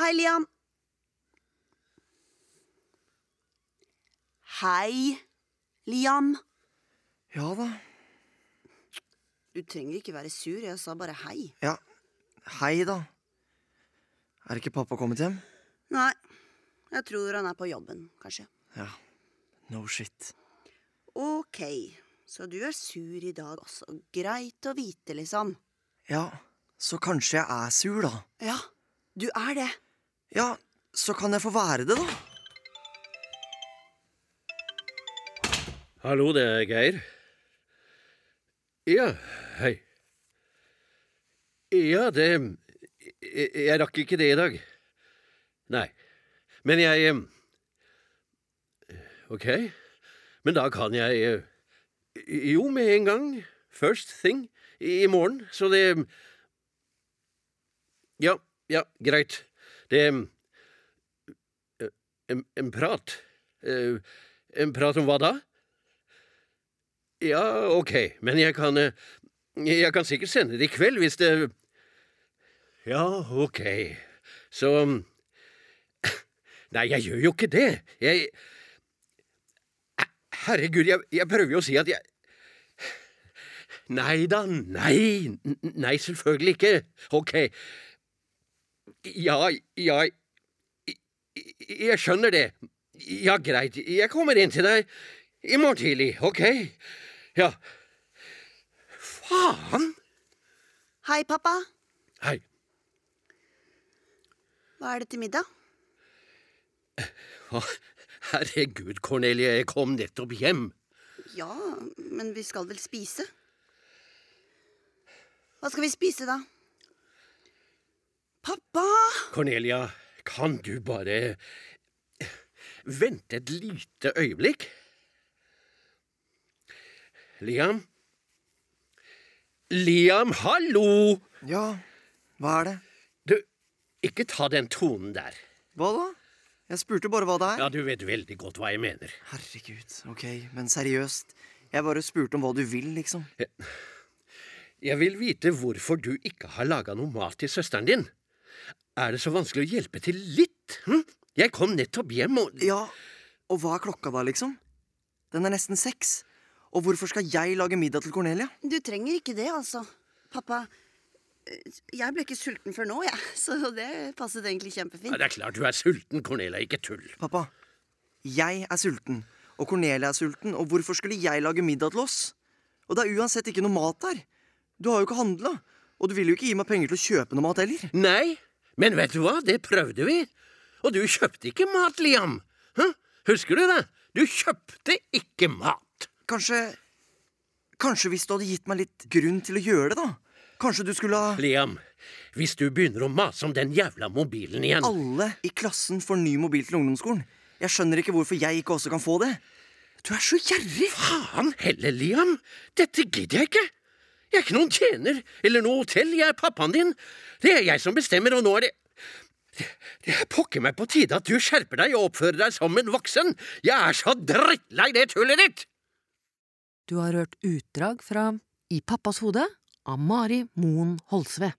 Hei, Liam. Hei, Liam. Ja da. Du trenger ikke være sur, jeg sa bare hei. Ja. Hei, da. Er ikke pappa kommet hjem? Nei, jeg tror han er på jobben, kanskje. Ja. No shit. Ok, så du er sur i dag også. Greit å vite, liksom. Ja, så kanskje jeg er sur, da. Ja, du er det. Ja, så kan jeg få være det, da. Hallo, det er Geir. Ja, hei. Ja, det Jeg, jeg rakk ikke det i dag. Nei. Men jeg Ok. Men da kan jeg eh, Jo, med en gang. First thing i morgen. Så det Ja, ja, greit. Det En, en prat. Eh, En prat om hva da? Ja, ok, men jeg kan eh, Jeg kan sikkert sende det i kveld hvis det Ja, ok, så Nei, jeg gjør jo ikke det. Jeg Herregud, jeg, jeg prøver jo å si at jeg Nei da, nei, nei, selvfølgelig ikke. Ok. Ja, ja Jeg jeg skjønner det. Ja, greit, jeg kommer inn til deg i morgen tidlig, ok? Ja. Faen! Hei, pappa. Hei. Hva er det til middag? Å, Herregud, Cornelie, jeg kom nettopp hjem. Ja, men vi skal vel spise? Hva skal vi spise, da? Cornelia, kan du bare vente et lite øyeblikk? Liam? Liam, hallo! Ja, hva er det? Du, ikke ta den tonen der. Hva da? Jeg spurte bare hva det er. Ja, du vet veldig godt hva jeg mener. Herregud, ok, men seriøst. Jeg bare spurte om hva du vil, liksom. Jeg vil vite hvorfor du ikke har laga noe mat til søsteren din. Er det så vanskelig å hjelpe til litt? Hm? Jeg kom nettopp hjem og Ja, og hva er klokka da, liksom? Den er nesten seks. Og hvorfor skal jeg lage middag til Cornelia? Du trenger ikke det, altså. Pappa, jeg ble ikke sulten før nå, jeg. Så det passet egentlig Ja, kjempefint. Det er klart du er sulten, Cornelia. Ikke tull. Pappa, jeg er sulten, og Cornelia er sulten, og hvorfor skulle jeg lage middag til oss? Og det er uansett ikke noe mat der. Du har jo ikke handla, og du vil jo ikke gi meg penger til å kjøpe noe mat heller. Nei, men vet du hva? Det prøvde vi. Og du kjøpte ikke mat, Liam. Hæ? Husker du det? Du kjøpte ikke mat. Kanskje Kanskje hvis du hadde gitt meg litt grunn til å gjøre det, da? Kanskje du skulle ha Liam, hvis du begynner å mase om den jævla mobilen igjen Alle i klassen får ny mobil til ungdomsskolen. Jeg skjønner ikke hvorfor jeg ikke også kan få det. Du er så gjerrig! Faen heller, Liam! Dette gidder jeg ikke! Jeg er ikke noen tjener eller noe hotell, jeg er pappaen din. Det er jeg som bestemmer, og nå er det Det, er pokker meg på tide at du skjerper deg og oppfører deg som en voksen. Jeg er så drittlei det tullet ditt! Du har hørt utdrag fra I pappas hode av Mari Moen Holsve.